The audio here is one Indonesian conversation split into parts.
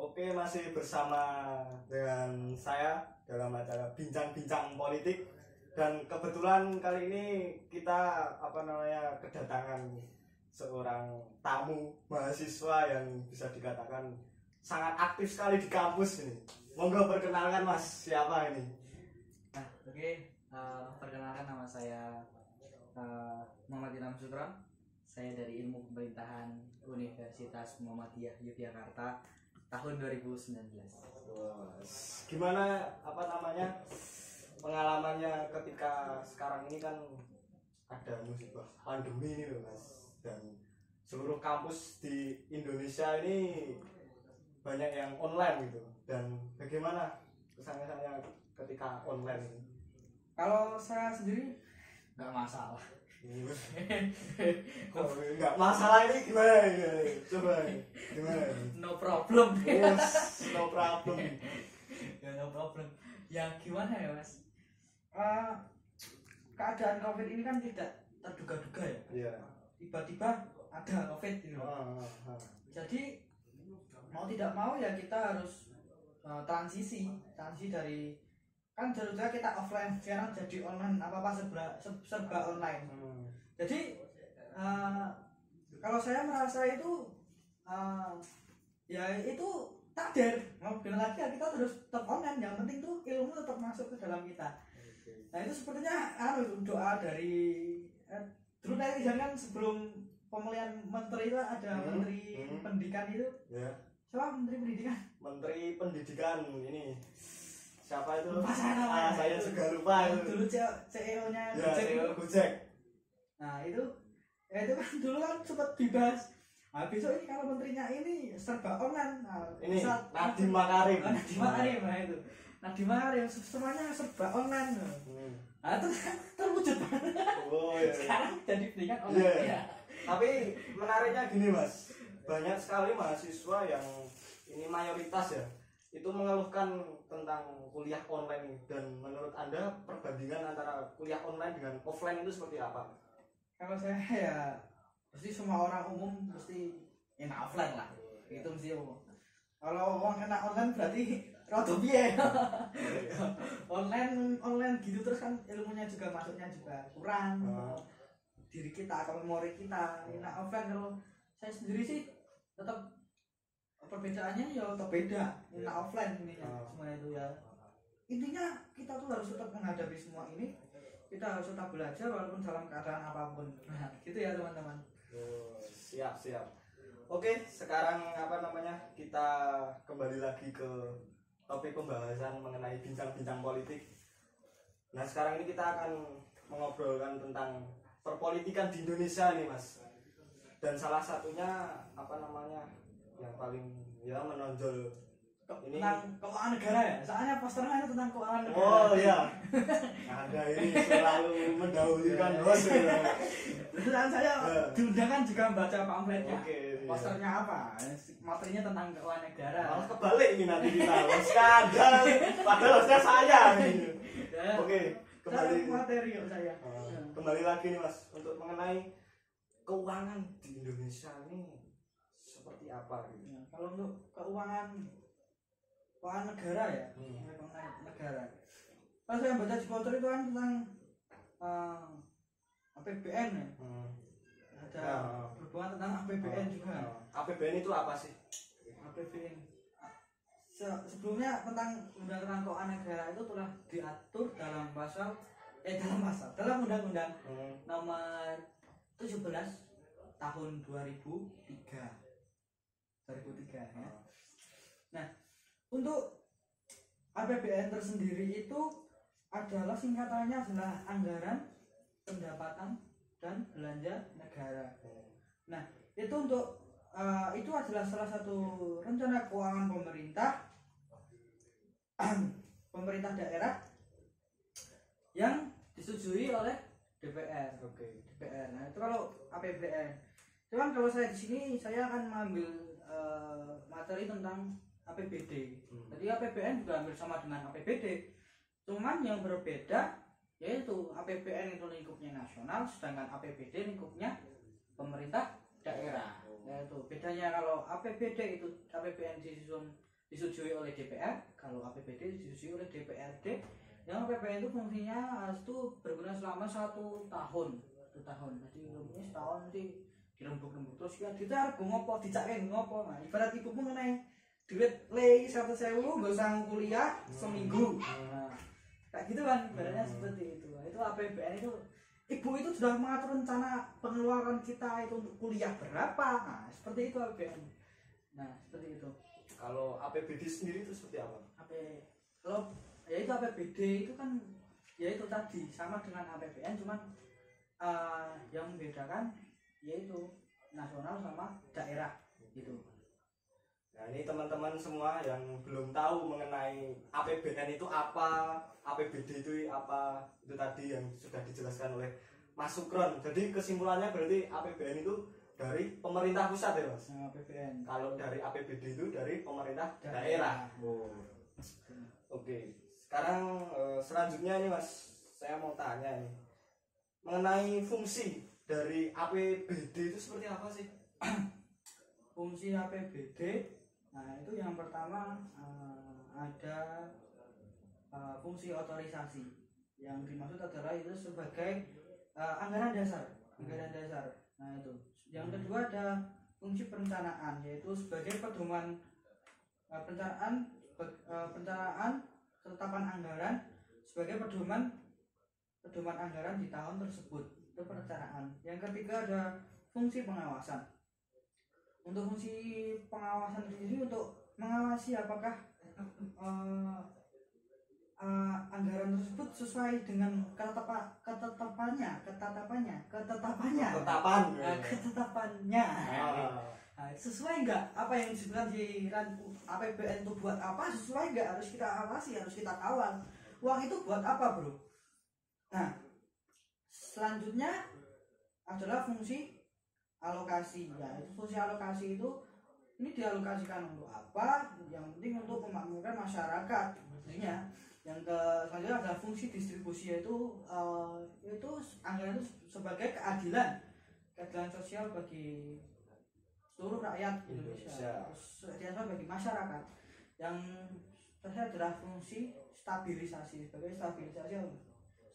Oke, masih bersama dengan saya dalam acara bincang-bincang politik dan kebetulan kali ini kita apa namanya kedatangan seorang tamu mahasiswa yang bisa dikatakan sangat aktif sekali di kampus ini. Monggo perkenalkan Mas, siapa ini? Nah, oke, eh, perkenalkan nama saya eh, Muhammad Ilham Sutra. Saya dari Ilmu Pemerintahan Universitas Muhammadiyah Yogyakarta tahun 2019. Wah, Gimana apa namanya pengalamannya ketika sekarang ini kan ada musibah pandemi ini loh Mas dan seluruh kampus di Indonesia ini banyak yang online gitu dan bagaimana kesan-kesannya ketika online ini? Kalau saya sendiri nggak masalah. Kok nggak masalah ini gimana? Coba gimana? No problem. Yes, no problem. ya no problem. Ya gimana ya mas? Eh, keadaan covid ini kan tidak terduga-duga ya. Iya. Tiba-tiba ada covid gitu. Ah, ah, ah. jadi mau tidak mau ya kita harus uh, transisi transisi dari kan dulu kita offline sekarang jadi online apa apa serba se- serba online. Hmm. jadi uh, kalau saya merasa itu uh, ya itu takdir. Mau bilang lagi ya kita terus tetap online. Yang penting tuh ilmu tetap masuk ke dalam kita. Nah itu sepertinya anu doa dari eh, dulu netizen kan sebelum pemilihan menteri itu ada Hmm, menteri hmm. pendidikan itu. Ya. siapa? Menteri pendidikan? Menteri Pendidikan ini siapa itu? Lupa saya Ah, namanya. saya juga lupa itu. dulu CEO nya Ya, CEO Gojek. nah itu ya itu kan dulu kan sempat dibahas nah besok ini kalau menterinya ini serba online nah, Ini bisa- Nadiem Makarim. Oh, Nadiem Makarim nah itu Nadiem Makarim semuanya serba online Hmm. nah itu terwujud Oh iya. sekarang jadi pendidikan Iya. online ya. Tapi menariknya gini mas, banyak sekali mahasiswa yang ini mayoritas ya, itu mengeluhkan tentang kuliah online. Dan menurut anda perbandingan antara kuliah online dengan offline itu seperti apa? kalau saya ya pasti semua orang umum mesti enak offline lah itu mesti umum kalau orang enak online berarti rada piye online online gitu terus kan ilmunya juga masuknya juga kurang Ah. diri kita atau memori kita enak offline kalau saya sendiri sih tetap perbedaannya ya tetap beda enak offline ini Ah. semua itu ya intinya kita tuh harus tetap menghadapi semua ini kita harus tetap belajar walaupun dalam keadaan apa pun nah, gitu ya teman-teman Oh, siap siap. Oke, sekarang apa namanya kita kembali lagi ke topik pembahasan mengenai bincang-bincang politik. Nah sekarang ini kita akan mengobrolkan tentang perpolitikan di Indonesia nih mas. Dan salah satunya apa namanya yang paling ya menonjol ini. tentang keuangan negara ya soalnya posternya itu tentang keuangan negara Oh iya, anda ini selalu mendahulukan host. ya. Terus kan saya Ya. diundangkan juga membaca pamfletnya Oke. iya. posternya apa materinya tentang keuangan negara Malah kebalik ini nanti kita kadang padahal hostnya saya ini. ya, Oke, kembali materi saya Eh, kembali lagi nih Mas untuk mengenai keuangan di Indonesia ini seperti apa gitu. Ya, kalau untuk keuangan keuangan negara ya Hmm. keuangan negara kalau saya baca di poster itu kan tentang eh, APBN ya Hmm. ada Ya. berhubungan tentang APBN juga Eh, APBN itu apa sih? APBN Se- sebelumnya tentang undang tentang keuangan negara itu telah diatur dalam pasal eh dalam pasal dalam undang-undang Hmm. nomor 17 tahun 2003 2003 ya. Nah, untuk APBN tersendiri itu adalah singkatannya adalah anggaran pendapatan dan belanja negara. Nah, itu untuk eh, itu adalah salah satu rencana keuangan pemerintah pemerintah daerah yang disetujui oleh DPR. Oke. DPR. Nah, itu kalau APBN. Cuman kalau saya di sini saya akan mengambil eh, materi tentang APBD. Hmm. Jadi APBN juga hampir sama dengan APBD. Cuman yang berbeda yaitu APBN itu lingkupnya nasional sedangkan APBD lingkupnya pemerintah daerah. Yaitu bedanya kalau APBD itu APBN disusun disetujui oleh DPR kalau APBD disetujui oleh DPRD yang APBN itu fungsinya itu berguna selama satu tahun satu tahun jadi ini setahun nanti dirembuk-rembuk. Terus ya kita harus ngopo? Dicakai ngopo? Nah ibarat ibu mengenai duit lei satu sewu usah kuliah seminggu. Nah, kayak gitu kan ibaratnya Hmm. seperti itu. Nah, itu APBN itu ibu itu sudah mengatur rencana pengeluaran kita itu untuk kuliah berapa? Nah seperti itu APBN nah seperti itu. Kalau APBD sendiri itu seperti apa? AP kalau ya itu APBD itu kan ya itu tadi sama dengan APBN cuman eh, yang membedakan yaitu nasional sama daerah gitu Nah ini teman-teman semua yang belum tahu mengenai APBN itu apa, APBD itu apa, itu tadi yang sudah dijelaskan oleh Mas Sukron. Jadi kesimpulannya berarti APBN itu dari pemerintah pusat ya mas. nah, APBN Kalau dari APBD itu dari pemerintah Daerah. daerah. Oke, sekarang eh, selanjutnya nih mas, saya mau tanya nih mengenai fungsi dari APBD itu seperti apa sih? fungsi APBD nah itu yang pertama eh, ada eh, fungsi otorisasi. Yang dimaksud adalah itu sebagai eh, anggaran dasar anggaran dasar. Nah itu. Yang kedua ada fungsi perencanaan yaitu sebagai pedoman eh, perencanaan be- eh, perencanaan ketetapan anggaran sebagai pedoman pedoman anggaran di tahun tersebut perencanaan. Yang ketiga ada fungsi pengawasan. Untuk fungsi pengawasan sendiri untuk mengawasi apakah eh, eh, anggaran tersebut sesuai dengan ketetapan ketetapannya ketetapannya ketetapannya. Ketetapan. Eh, ketetapannya. Nah, sesuai nggak apa yang disebutkan di APBN itu buat apa? Sesuai nggak? Harus kita awasi harus kita kawal. Uang itu buat apa bro? Nah selanjutnya adalah fungsi alokasi. Ya itu fungsi alokasi itu ini dialokasikan untuk apa? Yang penting untuk memakmurkan masyarakat. Maksudnya yang ke selanjutnya adalah fungsi distribusi yaitu eh, itu anggaran itu sebagai keadilan. Keadilan sosial bagi seluruh rakyat Indonesia. Indonesia. Keadilan bagi masyarakat. Yang terakhir adalah fungsi stabilisasi sebagai stabilisasi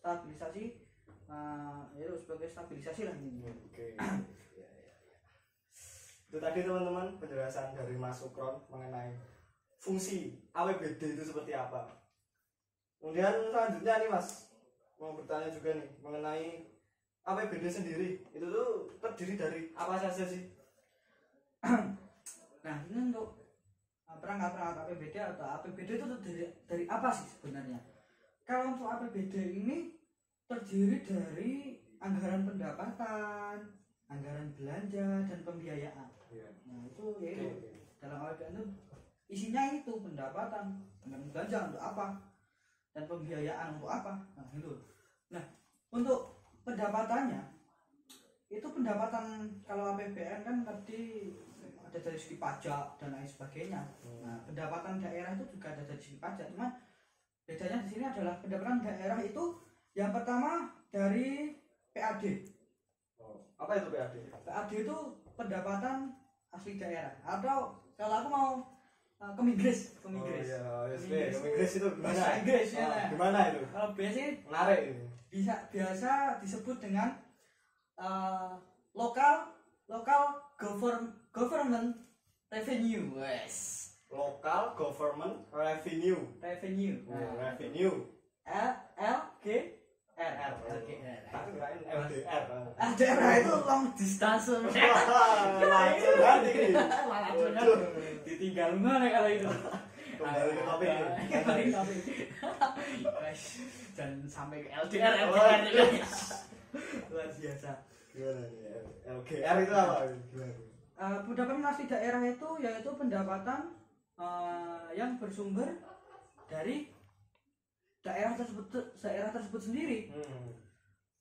stabilisasi eh, yaitu sebagai stabilisasi lah ini Oke. Ya, ya, ya. Itu tadi teman-teman penjelasan dari Mas Sukron mengenai fungsi APBD itu seperti apa. Kemudian selanjutnya nih Mas mau bertanya juga nih mengenai APBD sendiri itu tuh terdiri dari apa saja sih? Nah, ini untuk uh, perangkat-perangkat APBD atau APBD itu dari, dari apa sih sebenarnya? Kalau untuk APBD ini terdiri dari anggaran pendapatan, anggaran belanja dan pembiayaan. Iya. Nah, itu yaitu oke. dalam APBN itu isinya itu pendapatan, anggaran belanja untuk apa dan pembiayaan untuk apa. Nah, itu. Nah, untuk pendapatannya itu pendapatan kalau APBN kan tadi ada dari segi pajak dan lain sebagainya. Nah, pendapatan daerah itu juga ada dari segi pajak, cuman bedanya di sini adalah pendapatan daerah itu yang pertama dari PAD. Oh, apa itu PAD? PAD itu pendapatan asli daerah atau kalau aku mau uh, ke Inggris, ke Oh Inggris. iya, yes, Inggris. Ke Inggris itu gimana? Bahasa Inggris, ya. Ah, Gimana itu? Kalau biasanya Menarik ini. bisa biasa disebut dengan uh, lokal lokal govern government revenue. Wes. Local Government Revenue. Revenue. Oh, Nah, revenue. L L G R R. L G R. Tapi kirain LDR. Ah, daerah itu long distance. Langsung nanti curhat. Ditinggal mana kalau itu? Kembali ke topik. Kembali ke topik. Guys, jangan sampai ke LDR, LDR iya. luar biasa. Gimana nih? LGR itu apa? Gimana? Eh, pendapatan asli daerah itu yaitu pendapatan eh, yang bersumber dari daerah tersebut daerah tersebut sendiri. Hmm.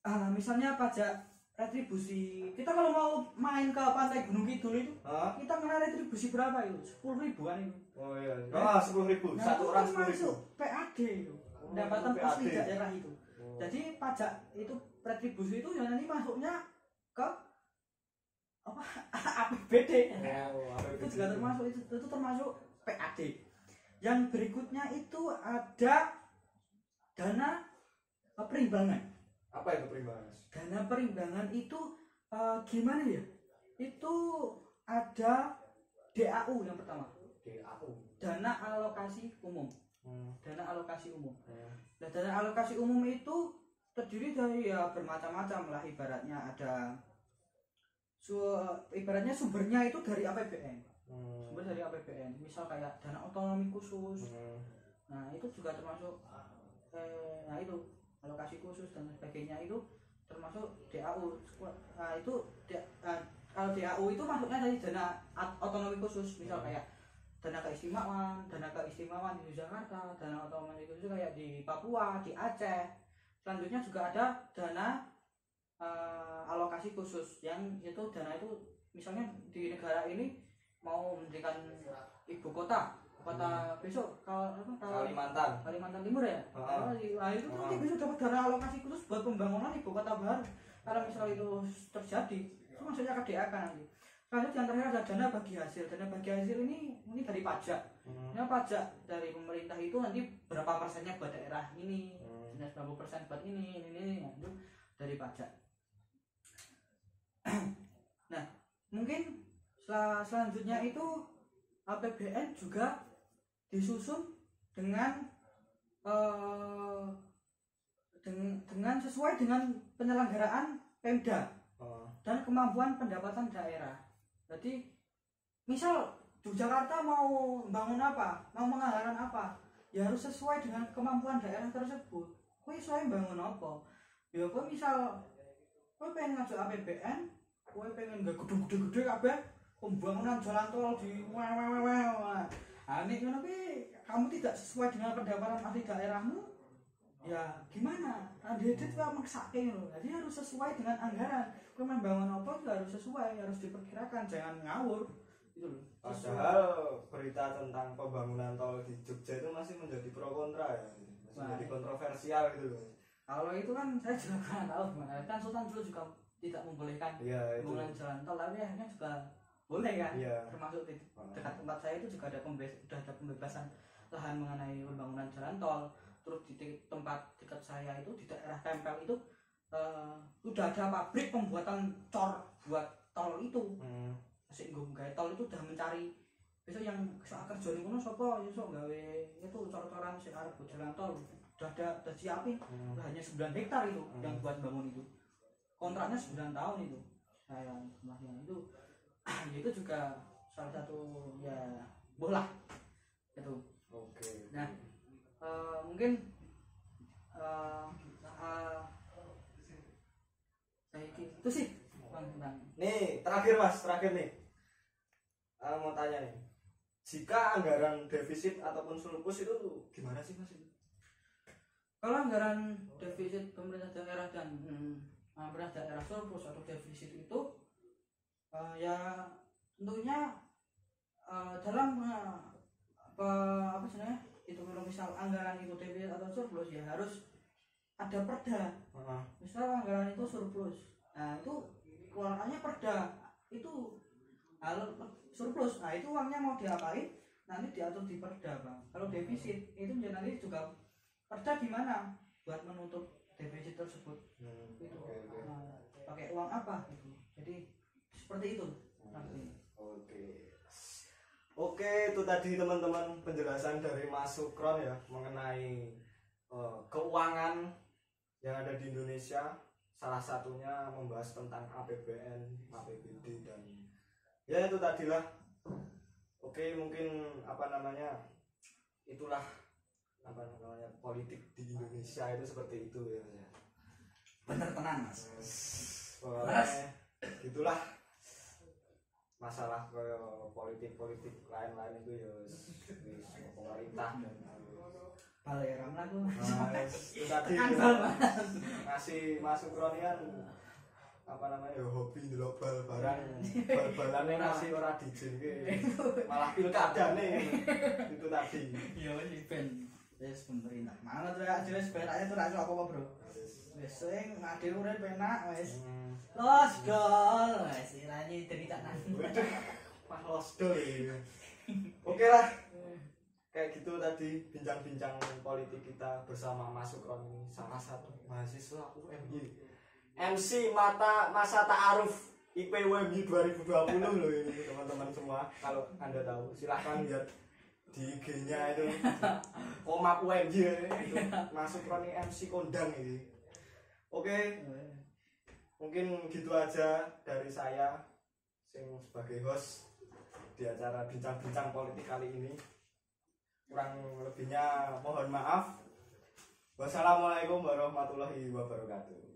Ah, misalnya pajak retribusi. Kita kalau mau main ke pantai Gunung Kidul itu Hah? kita kena retribusi berapa itu? Sepuluh ribuan itu. Oh iya. Ah, sepuluh ribu. Nah, Satu orang sepuluh ribu. PAD itu. Oh, Pendapatan itu asli daerah itu. Oh. Jadi pajak itu retribusi itu yang nanti masuknya ke apa APBD. Oh, itu juga termasuk itu, itu termasuk PAD. yang berikutnya itu ada dana perimbangan apa itu perimbangan dana perimbangan itu eh, gimana ya? Itu ada DAU yang pertama. DAU dana alokasi umum. Hmm. dana alokasi umum. Hmm. Nah, dana alokasi umum itu terdiri dari ya bermacam-macam lah. Ibaratnya ada su ibaratnya sumbernya itu dari APBN hmm. sumber dari APBN misal kayak dana otonomi khusus. Hmm. nah itu juga termasuk eh, nah itu alokasi khusus dan sebagainya itu termasuk DAU nah itu nah, kalau DAU itu masuknya dari dana otonomi khusus. Misal Hmm. kayak dana keistimewaan dana keistimewaan di Jakarta dana otonomi khusus kayak di Papua di Aceh. Selanjutnya juga ada dana eh, alokasi khusus yang itu dana itu misalnya di negara ini mau mendirikan ibu kota kota besok kalau apa kalau Kalimantan. Kalimantan Timur ya? Ah. Oh, di- nah, itu nanti bisa dapat dana alokasi khusus buat pembangunan ibu kota baru. Kalau misal itu terjadi itu maksudnya ke DAK nanti. Selanjutnya yang terakhir ada dana bagi hasil dana bagi hasil ini ini dari pajak. Hmm. ini pajak dari pemerintah itu nanti berapa persennya buat daerah ini? Hmm. dan 90 persen buat ini ini ini Nah, itu dari pajak. Nah mungkin sel- selanjutnya itu APBN juga disusun dengan eh, deng- dengan sesuai dengan penyelenggaraan Pemda Oh. dan kemampuan pendapatan daerah. Jadi misal Jakarta mau bangun apa, mau menganggarkan apa, ya harus sesuai dengan kemampuan daerah tersebut. Kue sesuai bangun apa? Ya kue misal kue pengen ngajak APBN, kue pengen gak gede-gede-gede kabeh pembangunan jalan tol di wah Nah, ini tapi kamu tidak sesuai dengan pendapatan asli daerahmu, ya gimana? Nah, dia itu maksake loh. Jadi harus sesuai dengan anggaran. Kau membangun apa juga harus sesuai, harus diperkirakan, jangan ngawur. Gitu loh. Padahal berita tentang pembangunan tol di Jogja itu masih menjadi pro kontra ya, masih Wah. menjadi kontroversial gitu loh. Kalau itu kan saya juga kurang tahu gimana. Kan Sultan dulu juga tidak membolehkan itu. pembangunan jalan tol, tapi akhirnya juga boleh kan. Iya. Termasuk di dekat tempat saya itu juga ada pembe- sudah ada pembebasan lahan mengenai pembangunan jalan tol. Terus di te- tempat dekat saya itu di daerah Tempel itu eh, udah ada pabrik pembuatan cor buat tol itu. Hmm. Masih gue gawe tol itu udah mencari besok yang soal kerja ning kono sapa besok gawe itu cor-coran sing arep buat jalan tol udah ada udah siapin Hmm. hanya 9 hektar itu Hmm. yang buat bangun itu kontraknya 9 tahun itu saya rumahnya itu ya itu juga salah satu ya bola itu Oke. Nah. Eh, mungkin eh eh, kayak gitu sih bang tentang Nih terakhir mas, terakhir nih. Ah, mau tanya nih. Jika anggaran defisit ataupun surplus itu gimana sih mas? itu? kalau anggaran defisit pemerintah daerah dan hmm, pemerintah daerah surplus atau defisit itu eh, ya tentunya eh, dalam eh, apa apa sebenarnya itu kalau misal anggaran itu defisit atau surplus ya harus ada perda. Heeh. misal anggaran itu surplus nah itu keluarannya perda. Itu kalau surplus nah itu uangnya mau diapain nanti diatur di perda bang. Kalau defisit itu ya nanti juga perda gimana buat menutup defisit tersebut. Hmm, itu. Oke oke. Nah, pakai uang apa gitu. Jadi seperti itu Hmm, Oke. Oke, itu tadi teman-teman penjelasan dari Mas Sukron ya mengenai eh, keuangan yang ada di Indonesia. Salah satunya membahas tentang APBN, APBD dan ya itu tadilah. Oke, mungkin apa namanya? Itulah apa namanya politik di Indonesia itu seperti itu ya. Mas, ya. bener tenang mas Pokoknya itulah masalah ke politik-politik lain-lain itu ya wis pemerintah dan baleram lah tuh ngasih masuk kronian apa namanya? Ya hobi ndelok bal barang bal-balannya ngasih ora diizinke malah pilkada nih itu tadi iya wes ben wes pemerintah mana tuh ya jelas beraknya tuh rakyat apa apa bro. Wes sing ngade urip penak wes Hmm, los gol wes iranya cerita nang. Pak Losdo ini. oke lah. Kayak gitu tadi bincang-bincang politik kita bersama Mas Sukron ini salah satu mahasiswa UMY MC mata masa ta'aruf IPWMY 2020 loh ini teman-teman semua. Kalau anda tahu silahkan lihat di IG-nya itu. Komap UMY itu Mas Sukron ini MC kondang ini. Oke. Mungkin gitu aja dari saya sing sebagai host di acara bincang-bincang politik kali ini. Kurang lebihnya mohon maaf. Wassalamualaikum warahmatullahi wabarakatuh